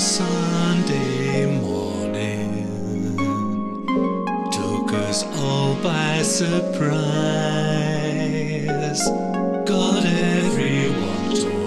Sunday morning took us all by surprise. Got everyone to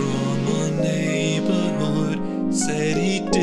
from a neighborhood said he did.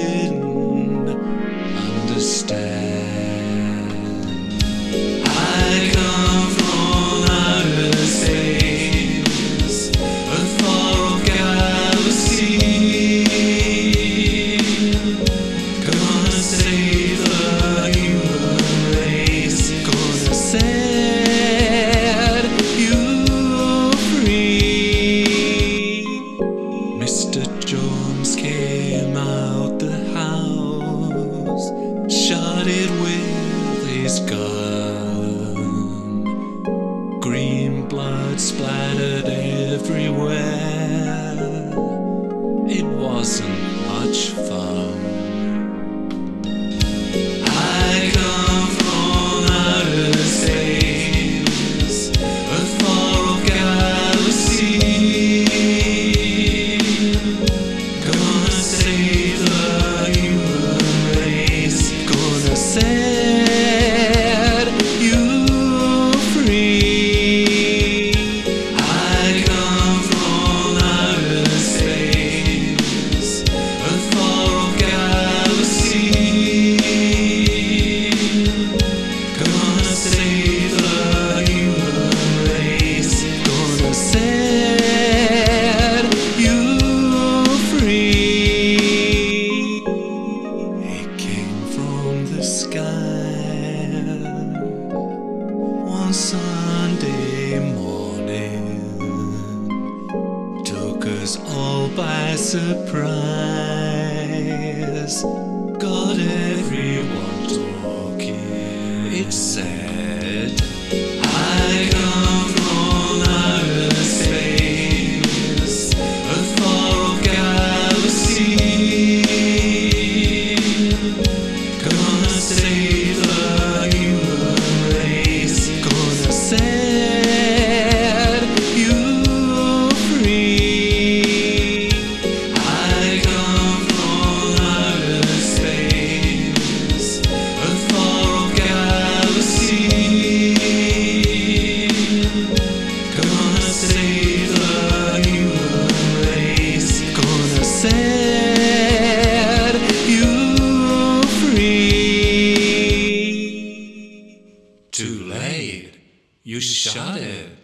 blood splattered everywhere. It wasn't much fun. on Sunday morning took us all by surprise. Got everyone talking. It's sad. you, you shot, shot it. it.